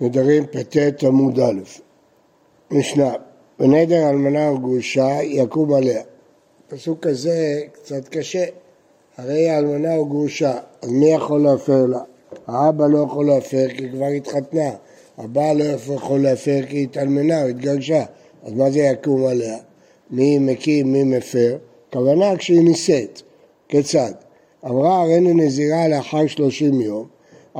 נדרים פט עמוד א', משנה, ונדר אלמנה וגרושה יקום עליה. הפסוק הזה קצת קשה, הרי האלמנה הוא גרושה, אז מי יכול להפר לה? האבא לא יכול להפר כי כבר התחתנה, הבעל לא יכול להפר כי התאלמנה או התגרשה, אז מה זה יקום עליה? מי מקים, מי מפר? כוונה כשהיא נישאת. כיצד? אמרה הריני נזירה לאחר שלושים יום,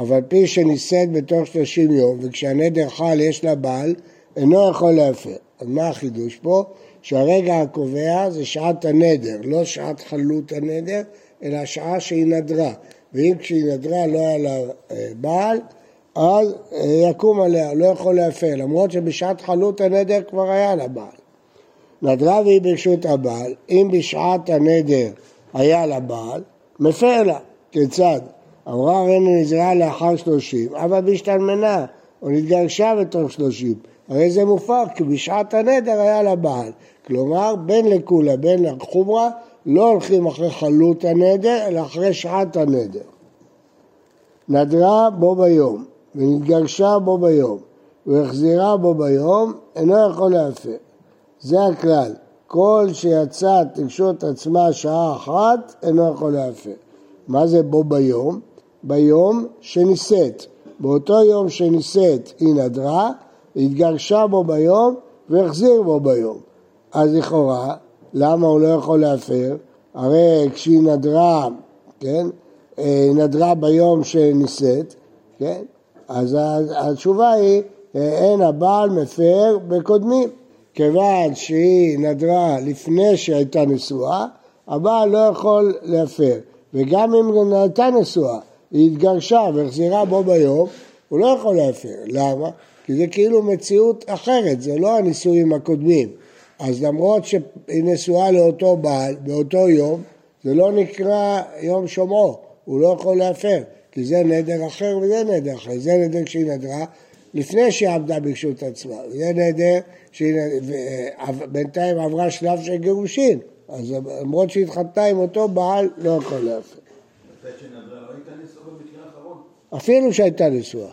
אף על פי שנישאת בתוך שלושים יום, וכשהנדר חל יש לה בעל, אינו יכול להפר. אז מה החידוש פה? שהרגע הקובע זה שעת הנדר, לא שעת חלות הנדר, אלא שעה שהיא נדרה. ואם כשהיא נדרה לא היה לה אה, בעל, אז אה, יקום עליה, לא יכול להפר, למרות שבשעת חלות הנדר כבר היה לה בעל. נדרה והיא ברשות הבעל, אם בשעת הנדר היה לה בעל, מפר לה. כיצד? אמרה רנה נזרעה לאחר שלושים, אבל בהשתלמנה, או נתגרשה בתוך שלושים. הרי זה מופר, כי בשעת הנדר היה לה בעל. כלומר, בין לקולה, בין לחומרה, לא הולכים אחרי חלות הנדר, אלא אחרי שעת הנדר. נדרה בו ביום, ונתגרשה בו ביום, והחזירה בו ביום, אינו יכול להפר. זה הכלל. כל שיצא תקשוט עצמה שעה אחת, אינו יכול להפר. מה זה בו ביום? ביום שנישאת. באותו יום שנישאת היא נדרה, התגרשה בו ביום והחזיר בו ביום. אז לכאורה, למה הוא לא יכול להפר? הרי כשהיא נדרה, כן, אה, נדרה ביום שנישאת, כן, אז התשובה היא, אה, אין הבעל מפר בקודמים. כיוון שהיא נדרה לפני שהייתה נשואה, הבעל לא יכול להפר. וגם אם הייתה נשואה, היא התגרשה והחזירה בו ביום, הוא לא יכול להפר. למה? כי זה כאילו מציאות אחרת, זה לא הנישואים הקודמים. אז למרות שהיא נשואה לאותו בעל באותו יום, זה לא נקרא יום שומעו, הוא לא יכול להפר, כי זה נדר אחר וזה נדר אחר. זה נדר כשהיא נדרה לפני שהיא עמדה ברשות עצמה, זה נדר שבינתיים עברה שלב של גירושין, אז למרות שהיא התחתנה עם אותו בעל, לא יכול להפר. אפילו שהייתה נשואה.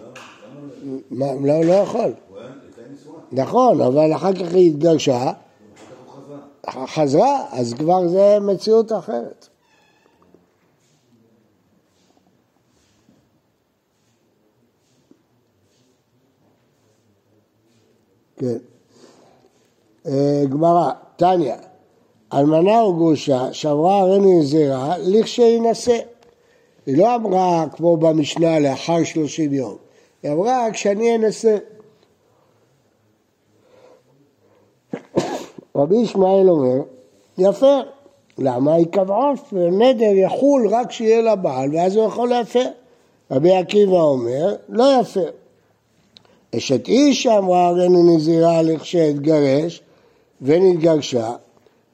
לא, לא יכול. נכון, אבל אחר כך היא התגרשה, חזרה, אז כבר זה מציאות אחרת. כן. אה, גמרא, תניא, אלמנה או גרושה שברה הריני נזירה לכשהינשא. היא לא אמרה כמו במשנה לאחר שלושים יום, היא אמרה כשאני אנסה. רבי ישמעאל אומר, יפה, למה היא קבעה נדר יחול רק כשיהיה לה בעל ואז הוא יכול להפר. רבי עקיבא אומר, לא יפה. אשת איש אמרה הריני נזירה לכשאתגרש ונתגרשה.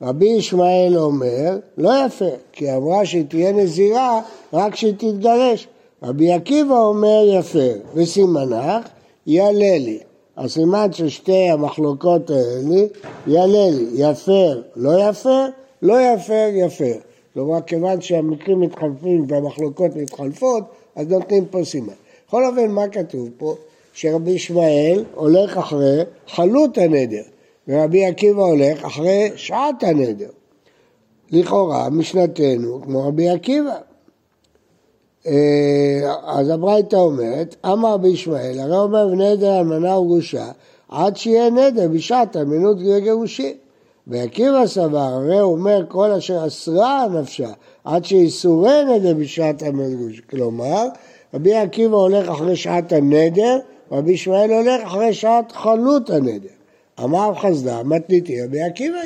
רבי ישמעאל אומר, לא יפה, כי אמרה שהיא תהיה נזירה רק כשהיא תתגרש. רבי עקיבא אומר יפה, וסימנך לי. הסימן של שתי המחלוקות האלה לי, יפר, לא יפר, לא יפר, יפר. כלומר, כיוון שהמקרים מתחלפים והמחלוקות מתחלפות, אז נותנים פה סימן. בכל אופן, מה כתוב פה? שרבי ישמעאל הולך אחרי חלות הנדר, ורבי עקיבא הולך אחרי שעת הנדר. לכאורה, משנתנו כמו רבי עקיבא. אה, אז הברייתא אומרת, אמר רבי ישמעאל, הרי אומר נדר אלמנה וגרושה, עד שיהיה נדר בשעת אמינות וגירושין. ועקיבא סבר, הרי הוא אומר כל אשר אסרה נפשה, עד שאיסורי נדר בשעת וגירושין. כלומר, רבי עקיבא הולך אחרי שעת הנדר, רבי ישמעאל הולך אחרי שעת חלות הנדר. אמר חסדה, מתניתי רבי עקיבא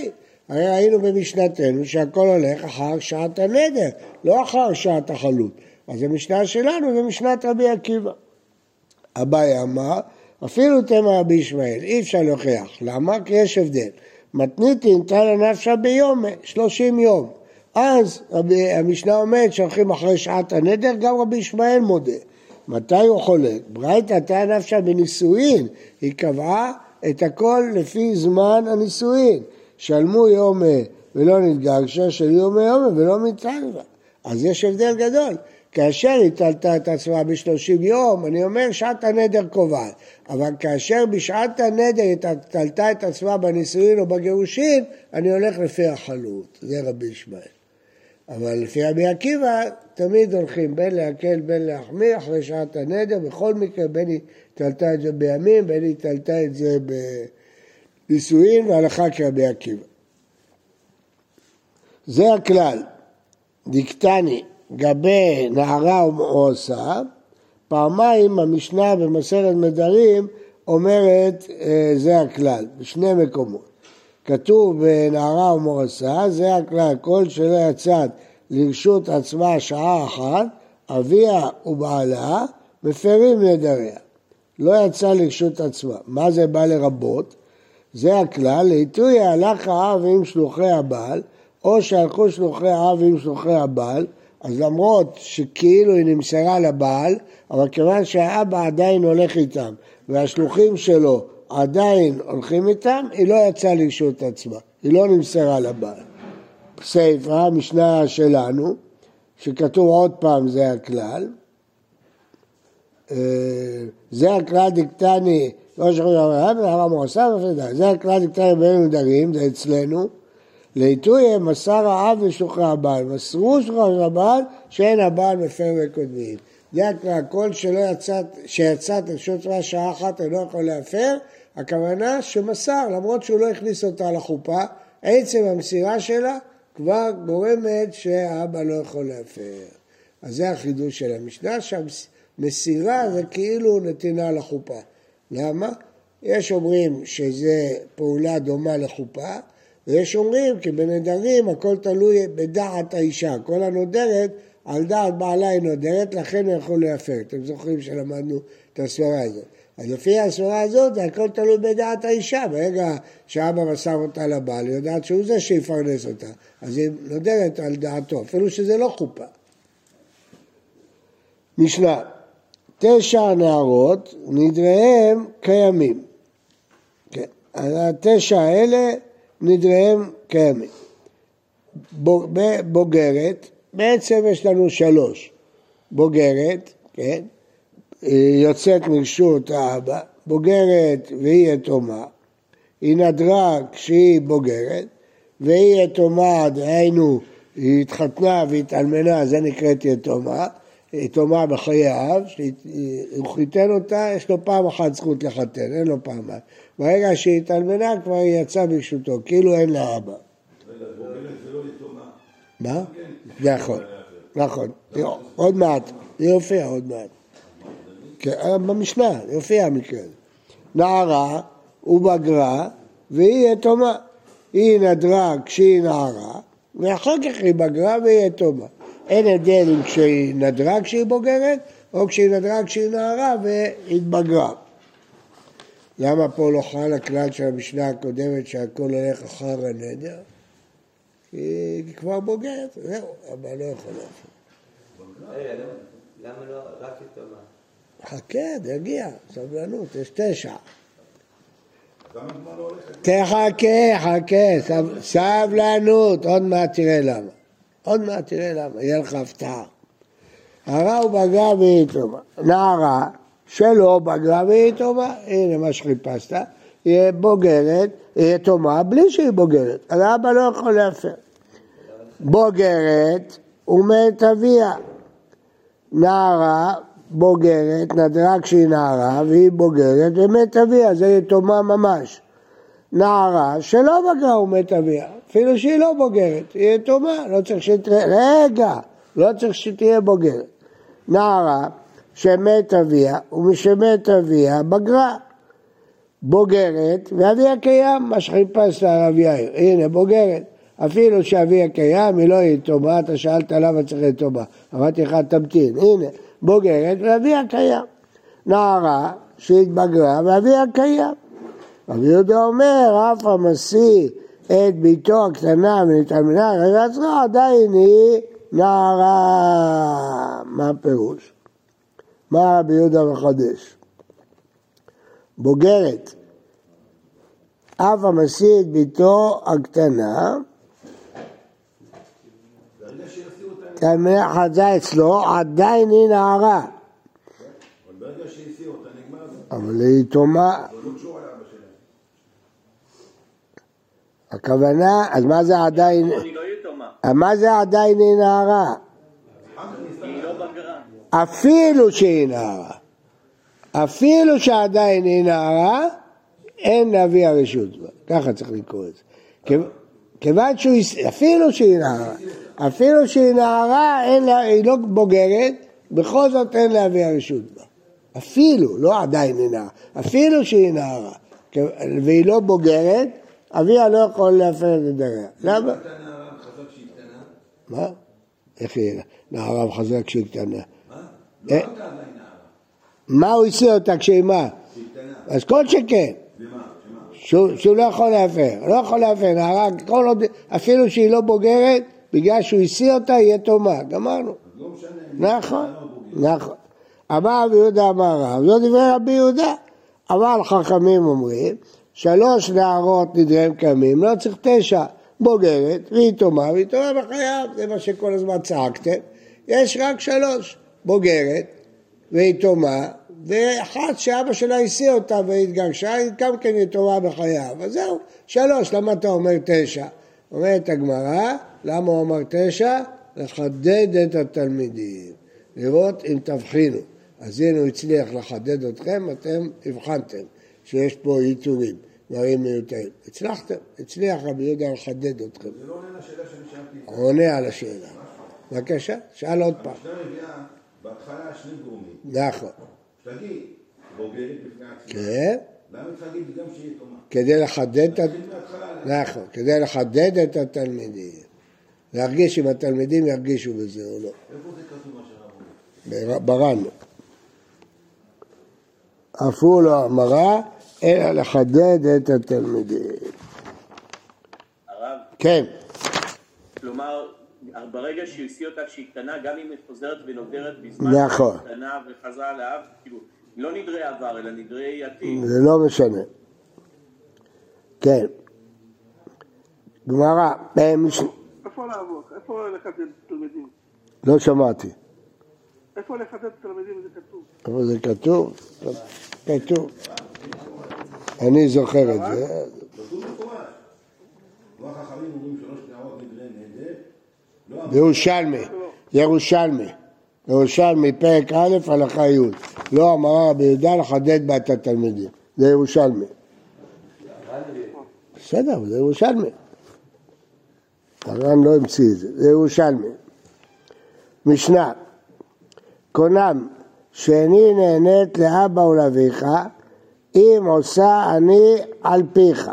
הרי ראינו במשנתנו שהכל הולך אחר שעת הנדר, לא אחר שעת החלות. אז המשנה שלנו זה משנת רבי עקיבא. אביי אמר, אפילו תמר רבי ישמעאל, אי אפשר להוכיח. למה? כי יש הבדל. מתניתין תלה נפשה ביום, שלושים יום. אז רבי, המשנה אומרת שהולכים אחרי שעת הנדר, גם רבי ישמעאל מודה. מתי הוא חולק? ברייתא תאה נפשה בנישואין, היא קבעה את הכל לפי זמן הנישואין. שלמו יום ולא נתגרשה, של יום יום ולא מתנגבה. אז יש הבדל גדול. כאשר היא תלתה את עצמה בשלושים יום, אני אומר שעת הנדר קובעת. אבל כאשר בשעת הנדר היא תלתה את עצמה בנישואין או בגירושין, אני הולך לפי החלות. זה רבי ישמעאל. אבל לפי רבי עקיבא, תמיד הולכים בין להקל בין להחמיר אחרי שעת הנדר, בכל מקרה בין תלתה את זה בימים, בין היא תלתה את זה בנישואין, והלכה כרבי עקיבא. זה הכלל. דיקטני, גבי נערה ומעושה, פעמיים המשנה במסרת מדרים אומרת אה, זה הכלל, בשני מקומות. כתוב בנערה ומורסה, זה הכלל, כל שלא יצאת לרשות עצמה שעה אחת, אביה ובעלה מפרים נדריה. לא יצא לרשות עצמה. מה זה בא לרבות? זה הכלל, לעיתוי הלך האב עם שלוחי הבעל, או שהלכו שלוחי האב עם שלוחי הבעל, אז למרות שכאילו היא נמסרה לבעל, אבל כיוון שהאבא עדיין הולך איתם, והשלוחים שלו עדיין הולכים איתם, היא לא יצאה לרשות עצמה, היא לא נמסרה לבעל. ספר, המשנה שלנו, שכתוב עוד פעם זה הכלל, זה הכלל דיקטני, לא שכחו לרב, הרב מועסה ופרידה, זה הכלל דיקטני בין נדרים, זה אצלנו, לעיתוי מסר האב ושוחרי הבעל, מסרו שוחרי הבעל שאין הבעל מפר וקודמים. זה הכלל, כל שלא יצאת, שיצאת לרשות צבא שעה אחת אינו יכול להפר, הכוונה שמסר, למרות שהוא לא הכניס אותה לחופה, עצם המסירה שלה כבר גורמת שהאבא לא יכול להפר. אז זה החידוש של המשנה, שהמסירה זה כאילו נתינה לחופה. למה? יש אומרים שזה פעולה דומה לחופה, ויש אומרים כי בנדרים הכל תלוי בדעת האישה, כל הנודרת על דעת בעלה היא נודרת, לכן הוא יכול להפר. אתם זוכרים שלמדנו את הסברה הזאת. אז לפי הסברה הזאת, הכל תלוי בדעת האישה. ברגע שאבא מסר אותה לבעל, היא יודעת שהוא זה שיפרנס אותה. אז היא נודרת על דעתו, אפילו שזה לא חופה. משנה, תשע נערות, נדריהם קיימים. כן. התשע האלה, נדריהם קיימים. בוגרת, בעצם יש לנו שלוש. בוגרת, כן, יוצאת מרשות האבא, בוגרת והיא יתומה, היא נדרה כשהיא בוגרת, והיא יתומה, דהיינו, היא התחתנה והתאלמנה, זה נקראת יתומה, יתומה בחיי האב, שהוא חיתן אותה, יש לו פעם אחת זכות לחתן, אין לו פעמיים. ברגע שהיא התאלמנה כבר היא יצאה ברשותו, כאילו אין לה אבא. מה? נכון, נכון. עוד מעט, זה יופיע עוד מעט. אה, במשנה, יופיע המקרה הזה. נערה ובגרה והיא יתומה. היא נדרה כשהיא נערה, ואחר כך היא בגרה והיא יתומה. אין הבדל אם כשהיא נדרה כשהיא בוגרת, או כשהיא נדרה כשהיא נערה והתבגרה. למה פה לא חל הכלל של המשנה הקודמת שהכל הולך אחר הנדר? כי היא כבר בוגרת, זהו, אבל לא יכול להפעיל. למה לא רק יתומה? חכה, זה יגיע, סבלנות, יש תשע. תחכה, חכה, סבלנות, עוד מעט תראה למה. עוד מעט תראה למה, יהיה לך הפתעה. הרע הוא בגרה והיא טובה. נערה שלא בגרה והיא טובה, הנה מה שחיפשת, היא בוגרת, היא יתומה בלי שהיא בוגרת, אז אבא לא יכול להפר. בוגרת ומת אביה. נערה בוגרת, נדרה כשהיא נערה, והיא בוגרת ומת אביה, זה יתומה ממש. נערה שלא בגרה ומת אביה, אפילו שהיא לא בוגרת, היא יתומה, לא צריך שתהיה, רגע, לא צריך שתהיה בוגרת. נערה שמת אביה, ומשמת אביה בגרה. בוגרת, ואביה קיים, מה שחיפשת הרב יאיר, הנה בוגרת. אפילו שאביה קיים, היא לא יתומה, אתה שאלת למה צריך יתומה. אמרתי לך, תמתין, הנה. בוגרת ואביה קיים. נערה שהתבגרה ואביה קיים. רבי יהודה אומר, אף המשיא את ביתו הקטנה ונתאמנה רגע עצרה, עדיין היא נערה. מה הפירוש? מה רבי יהודה מחדש? בוגרת. אף המשיא את ביתו הקטנה תלמידי חזה אצלו, עדיין היא נערה. אבל היא יתומה, זה לא קשור לאבא שלה. הכוונה, אז מה זה עדיין, לא יתומה, מה זה עדיין היא נערה? לא. אפילו שהיא נערה. אפילו שעדיין היא נערה, אין להביא הרשות בה. ככה צריך לקרוא את זה. כיו- כיוון שהוא, אפילו שהיא נערה, אפילו שהיא נערה, אין לה, היא לא בוגרת, בכל זאת אין להביא הרשות בה. אפילו, לא עדיין היא נערה, אפילו שהיא נערה, והיא לא בוגרת, אביה לא יכול להפר את נדריה. למה? חזק. מה? איך היא נערה וחזק כשהיא קטנה? מה? אה. לא נערה. מה הוא הסיע אותה כשהיא מה? אז כל שכן? שהוא, לא יכול להפר, לא יכול להפר, נערה, כל עוד, אפילו שהיא לא בוגרת, בגלל שהוא השיא אותה, היא יתומה, גמרנו. לא נכון, בוגרת. נכון. אמר רבי יהודה אמר רב, זו דברי רבי יהודה. אבל חכמים אומרים, שלוש נערות נדריהם קמים, לא צריך תשע. בוגרת, והיא יתומה, והיא יתומה בחייו, זה מה שכל הזמן צעקתם. יש רק שלוש, בוגרת, ויתומה, ואחת שאבא שלה השיא אותה והתגרשה, היא גם כן יתומה בחייו. אז זהו, שלוש, למה אתה אומר תשע? אומרת הגמרא, למה הוא אמר תשע? לחדד את התלמידים, לראות אם תבחינו. אז הנה הוא הצליח לחדד אתכם, אתם הבחנתם שיש פה ייתורים, דברים מיותרים. הצלחתם, הצליח רבי יהודה לחדד אתכם. זה לא עונה לשאלה שאני שאלתי. עונה על השאלה. בבקשה, שאל עוד פעם. המשנה מביאה בהתחלה שני גורמים. נכון. שתגיד, בוגרת בפני עצמה. כן? כדי לחדד את... נכון, כדי לחדד את התלמידים. להרגיש אם התלמידים ירגישו בזה או לא. איפה זה כתוב מה? בר- ברנו. אף הוא לא אמרה, אלא לחדד את התלמידים. הרב, כן, כלומר, ברגע שהוא השיא אותה כשהיא קטנה, גם אם היא חוזרת ונודרת בזמן נכון. שהיא קטנה וחזרה לאב, כאילו, לא נדרי עבר, אלא נדרי עתיד. זה לא משנה. כן. גמרא, אה, איפה לעבוד? איפה לחדד תלמידים? לא שמעתי. איפה לחדד תלמידים זה כתוב? איפה זה כתוב? כתוב. אני זוכר את זה. לא אבל בירושלמי, ירושלמי. ירושלמי, פרק א', הלכה י'. לא אמרה רבי יהודה לחדד בה את התלמידים. זה ירושלמי. בסדר, זה ירושלמי. הר"ן לא המציא את זה, זה ירושלמי. משנה, קונם, שאיני נהנית לאבא ולאביך, אם עושה אני על פיך.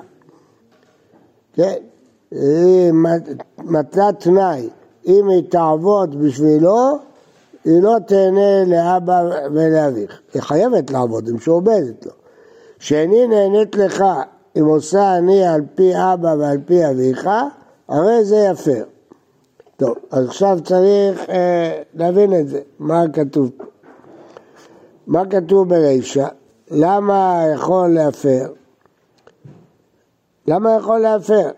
כן? היא מת- מתנת תנאי, אם היא תעבוד בשבילו, היא לא תהנה לאבא ולאביך. היא חייבת לעבוד, היא משועבדת לו. שאיני נהנית לך, אם עושה אני על פי אבא ועל פי אביך, הרי זה יפר. טוב, אז עכשיו צריך אה, להבין את זה, מה כתוב פה. מה כתוב ברישא? למה יכול להפר? למה יכול להפר?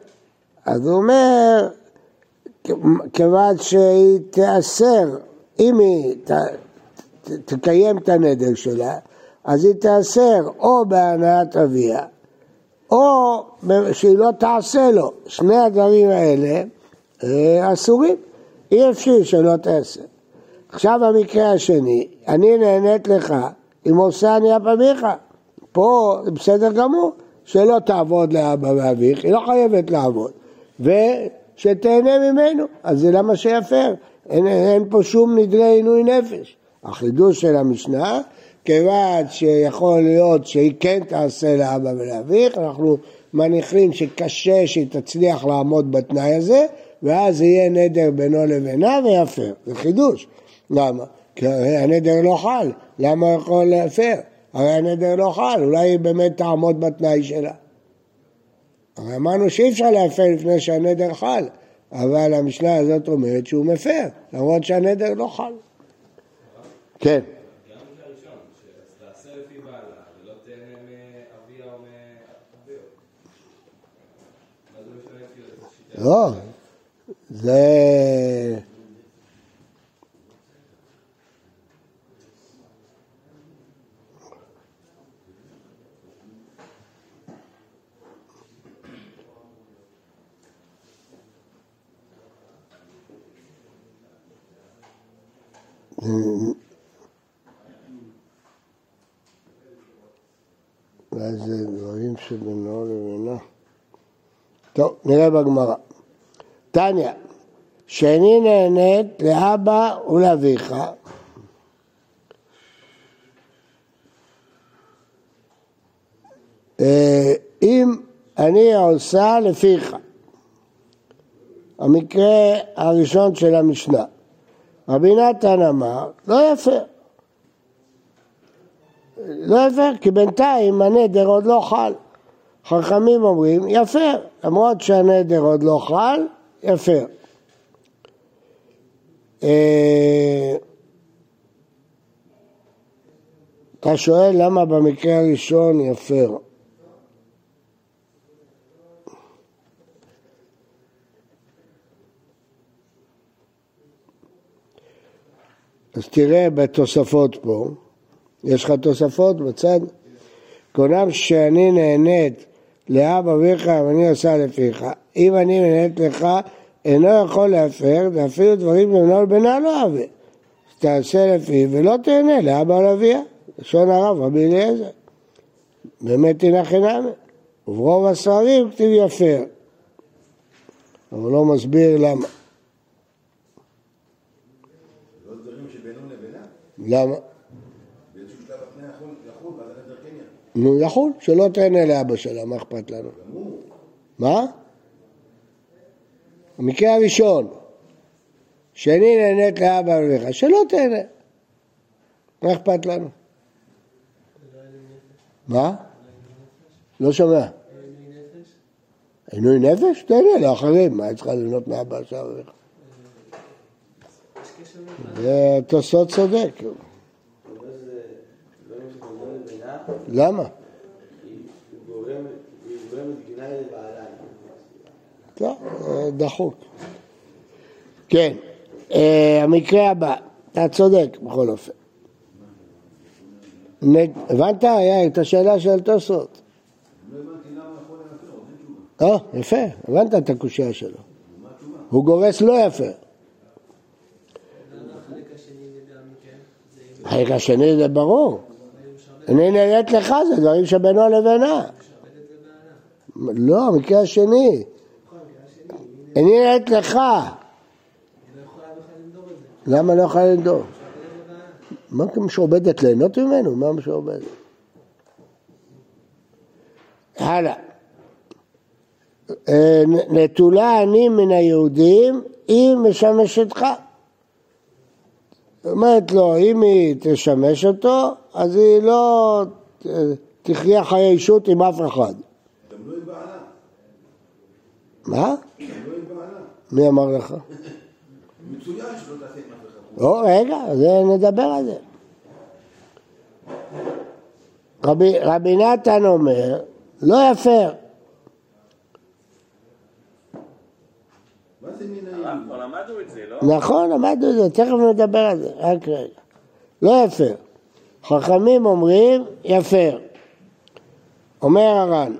אז הוא אומר, כיוון שהיא תיאסר, אם היא ת, ת, תקיים את הנדר שלה, אז היא תיאסר או בהנאת אביה, או שהיא לא תעשה לו. שני הדברים האלה אה, אסורים. אי אפשר שלא תעשה. עכשיו המקרה השני, אני נהנית לך, אם עושה אני אבא אביך. פה זה בסדר גמור, שלא תעבוד לאבא ואביך, היא לא חייבת לעבוד. ושתהנה ממנו, אז זה למה שיפר. אין, אין פה שום נדרי עינוי נפש. החידוש של המשנה, כיוון שיכול להיות שהיא כן תעשה לאבא ולאביך, אנחנו מניחים שקשה שהיא תצליח לעמוד בתנאי הזה, ואז יהיה נדר בינו לבינה ויפר. זה חידוש. למה? כי הרי הנדר לא חל, למה הוא יכול להפר? הרי הנדר לא חל, אולי היא באמת תעמוד בתנאי שלה. הרי אמרנו שאי אפשר להפר לפני שהנדר חל, אבל המשנה הזאת אומרת שהוא מפר, למרות שהנדר לא חל. כן. גם מקרה ראשון, שתעשה לפי בעלה ולא תהנה מאביה או מאביה. מה זה משנה כאילו? זה שיטה? לא, זה... אולי זה דברים שבינו לבינה. טוב, נראה בגמרא. תניא, שאיני נהנית לאבא ולאביך. אה, אם אני עושה לפיך. המקרה הראשון של המשנה. רבי נתן אמר, לא יפה. לא יפה, כי בינתיים הנדר עוד לא חל. חכמים אומרים, יפה, למרות שהנדר עוד לא חל, יפה. אה, אתה שואל למה במקרה הראשון יפר. אז תראה בתוספות פה, יש לך תוספות בצד? קונם שאני נהנית לאב אביך ואני עושה לפיך, אם אני נהנית לך, אינו יכול להפר, ואפילו דברים לבנו לבנה לא אהבה. תעשה לפיו ולא תהנה לאבא או לאביה. לשון הרב, רבי אליעזר. באמת חינמי. וברוב הספרים כתיב יפר. אבל לא מסביר למה. לא דברים שבינו לבינה? למה? יחול. נו, יכול, שלא תהנה לאבא שלה, מה אכפת לנו? מה? המקרה הראשון, שאני נהנית לאבא ולך, שלא תהנה. מה אכפת לנו? מה? לא שומע. עינוי נפש? תהנה לאחרים, מה היא צריכה לבנות מאבא שלה ולך? תוספות צודק. למה? לא, אה, דחוק. כן, אה, המקרה הבא, אתה צודק בכל אופן. הבנת? את השאלה של תוספות. לא יפה, הבנת את הקושייה שלו. הוא גורס לא יפה. החלק השני זה ברור. אני נהנית לך, זה דברים שבינו לבינה. לא, המקרה השני. אני נהנית לך. למה לא יכולה לנדור? מה משועבדת ליהנות ממנו? מה משועבדת? הלאה. אה, נטולה אני מן היהודים, היא משמשתך. אומרת לו, אם היא תשמש אותו, אז היא לא אה, תחיה חיי אישות עם אף אחד. גם לא עם בעלה. מה? גם לא עם בעלה. מי אמר לך? מצוין שלא תעשה עם אף אחד. לא, רגע, נדבר על זה. רבי, רבי נתן אומר, לא יפר. מה זה מן הרב? כבר למדנו את זה, לא? נכון, למדנו את זה, תכף נדבר על זה, רק רגע. לא יפר. חכמים אומרים, יפר. אומר הר"ן,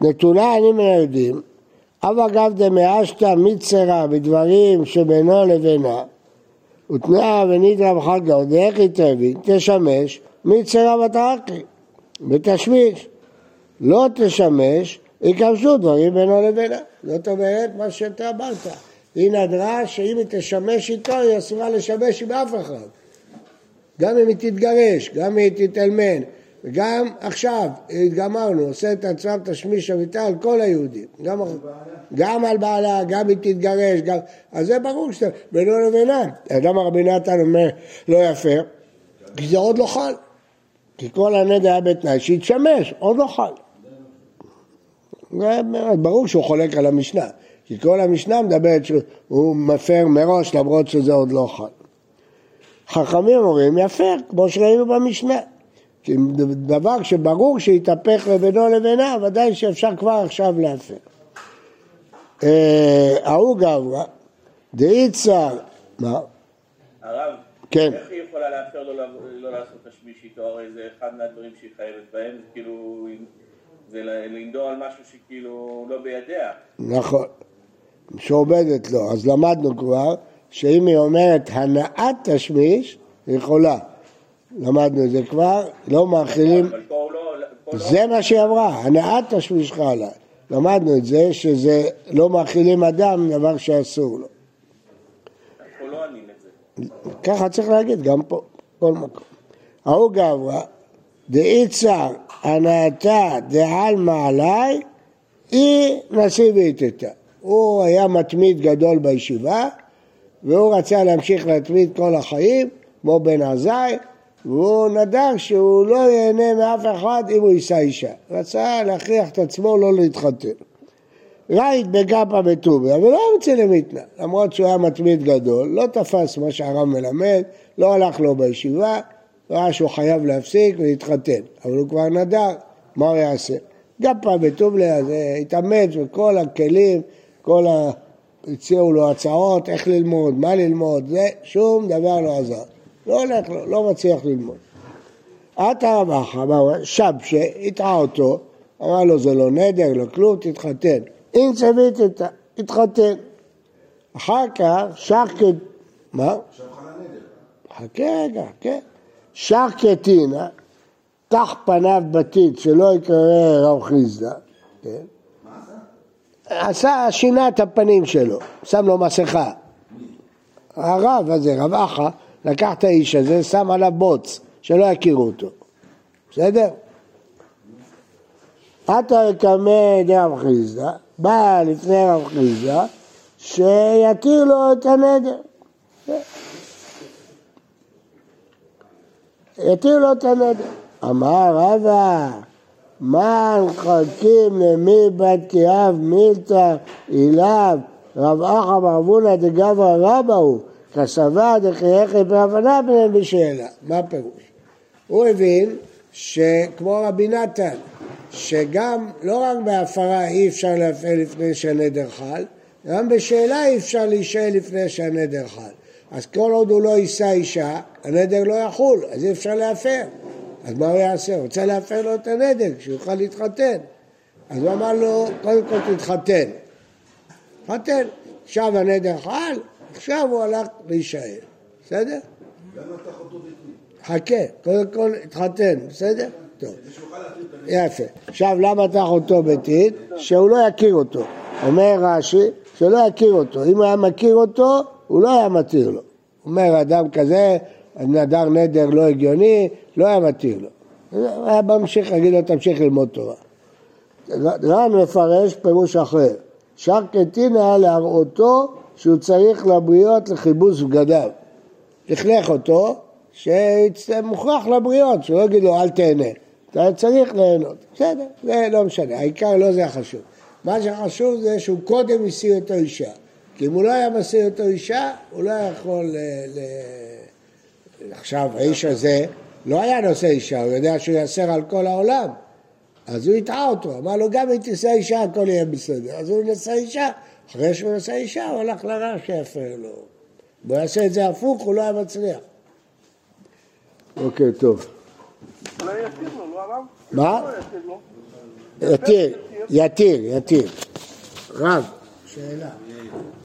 נטולה אני מן היהודים, אב אגב דמאשתא מצרה בדברים שבינו לבינה, ותנאה ונידרא בחג דרך יתרבי, תשמש מצרה ותרקי, ותשמיש. לא תשמש, ייכבשו דברים בינו לבינה. זאת אומרת, מה שאתה אמרת, היא נדרה שאם היא תשמש איתו, היא אסורה לשמש עם אף אחד. גם אם היא תתגרש, גם אם היא תתאלמן, וגם עכשיו, גמרנו, עושה את עצמם תשמיש שביתה על כל היהודים. גם, גם על בעלה, גם אם היא תתגרש, גם... אז זה ברור שאתה, בינו לבינה. למה רבי נתן אומר לא יפר? כי זה עוד לא חל. כי כל הנדר היה בתנאי שיתשמש, עוד לא חל. ברור שהוא חולק על המשנה, כי כל המשנה מדברת שהוא מפר מראש למרות שזה עוד לא חל. חכמים אומרים יפר, כמו שראינו במשנה. כי דבר שברור שהתהפך לבינו לבינה, ודאי שאפשר כבר עכשיו להפר. אה, ההוא גברא, דאי צר, מה? הרב, כן. איך היא יכולה לאפשר לו לא- לעשות תשמיש איתו? הרי זה אחד מהדברים שהיא חייבת בהם, זה כאילו, זה לנדור על משהו שכאילו לא בידיה. נכון. שעובדת לו. אז למדנו כבר שאם היא אומרת הנעת תשמיש, היא יכולה. למדנו את זה כבר, לא מאכילים, לא... לא- זה מה שהיא אמרה, הנעת תשמיש חלה. למדנו את זה, שזה לא מאכילים אדם דבר שאסור לו. לא. ככה צריך להגיד גם פה, כל מקום. ההוא גברא, דאי צר הנאתה דעלמא עליי, היא נשיא ואיתתה. הוא היה מתמיד גדול בישיבה, והוא רצה להמשיך להתמיד כל החיים, כמו בן עזאי, והוא נדר שהוא לא ייהנה מאף אחד אם הוא יישא אישה. רצה להכריח את עצמו לא להתחתן. רייט בגפה בטוביה, ולא יוצא למיתנה, למרות שהוא היה מתמיד גדול, לא תפס מה שהרב מלמד, לא הלך לו בישיבה, ראה שהוא חייב להפסיק ולהתחתן, אבל הוא כבר נדר, מה הוא יעשה? גפה בטוביה, זה התאמץ וכל הכלים, כל ה... הציעו לו הצעות, איך ללמוד, מה ללמוד, זה, שום דבר לא עזר. לא הולך לו, לא מצליח ללמוד. עטה הוא אומר? שבשה, הטעה אותו, אמר לו זה לא נדר, לא כלום, תתחתן. אם צווית איתה, התחתן. אחר כך שחקת, מה? עכשיו חלה נדר. חכה רגע, כן. שחקתינה, תח פניו בתית, שלא יקרא רב חיסדא, כן? עשה, שינה את הפנים שלו, שם לו מסכה. הרב הזה, רב אחא, לקח את האיש הזה, שם עליו בוץ, שלא יכירו אותו. בסדר? עתה יקמא דרב חיסדא, בא לפני רב חיסדא, שיתיר לו את הנדר. יתיר לו את הנדר. אמר רבא, מה מחלקים למי בת כאב מילתא אליו רב אחא ברבונה דגברא רבא הוא כסבה דחייכי בהבנה ביניהם בשאלה. מה הפירוש? הוא הבין שכמו רבי נתן, שגם לא רק בהפרה אי אפשר להפעיל לפני שהנדר חל, גם בשאלה אי אפשר להישאל לפני שהנדר חל. אז כל עוד הוא לא יישא אישה, הנדר לא יחול, אז אי אפשר להפר. אז מה הוא יעשה? הוא רוצה להפר לו את הנדר, שיוכל להתחתן. אז הוא אמר לו, קודם כל תתחתן. תתחתן. עכשיו הנדר חל, עכשיו הוא הלך להישאל. בסדר? חכה, קודם כל התחתן, בסדר? טוב. יפה. עכשיו למה תח אותו ביתית? שהוא לא יכיר אותו. אומר רש"י, שלא יכיר אותו. אם הוא היה מכיר אותו, הוא לא היה מתיר לו. אומר אדם כזה, נדר נדר לא הגיוני, לא היה מתיר לו. הוא היה ממשיך להגיד לו, תמשיך ללמוד תורה. רן מפרש פירוש אחר. שר קטינא להראותו שהוא צריך לבריות לכיבוס בגדיו. לכלך אותו, שמוכרח לבריות, שלא יגיד לו אל תהנה. אתה צריך ליהנות. בסדר, זה לא משנה, העיקר לא זה החשוב. מה שחשוב זה שהוא קודם השיא אותו אישה. כי אם הוא לא היה משיא אותו אישה, הוא לא יכול ל... ל... עכשיו, האיש הזה לא היה נושא אישה, הוא יודע שהוא יאסר על כל העולם. אז הוא הטעה אותו, אמר לו גם אם תישא אישה הכל יהיה בסדר. אז הוא נשא אישה, אחרי שהוא נשא אישה הוא הלך לרע שיפר לו. אם הוא יעשה את זה הפוך הוא לא היה מצליח. אוקיי, טוב. אולי יתיר לו, לא הרב? מה? לא. יתיר, יתיר, יתיר. רב, שאלה.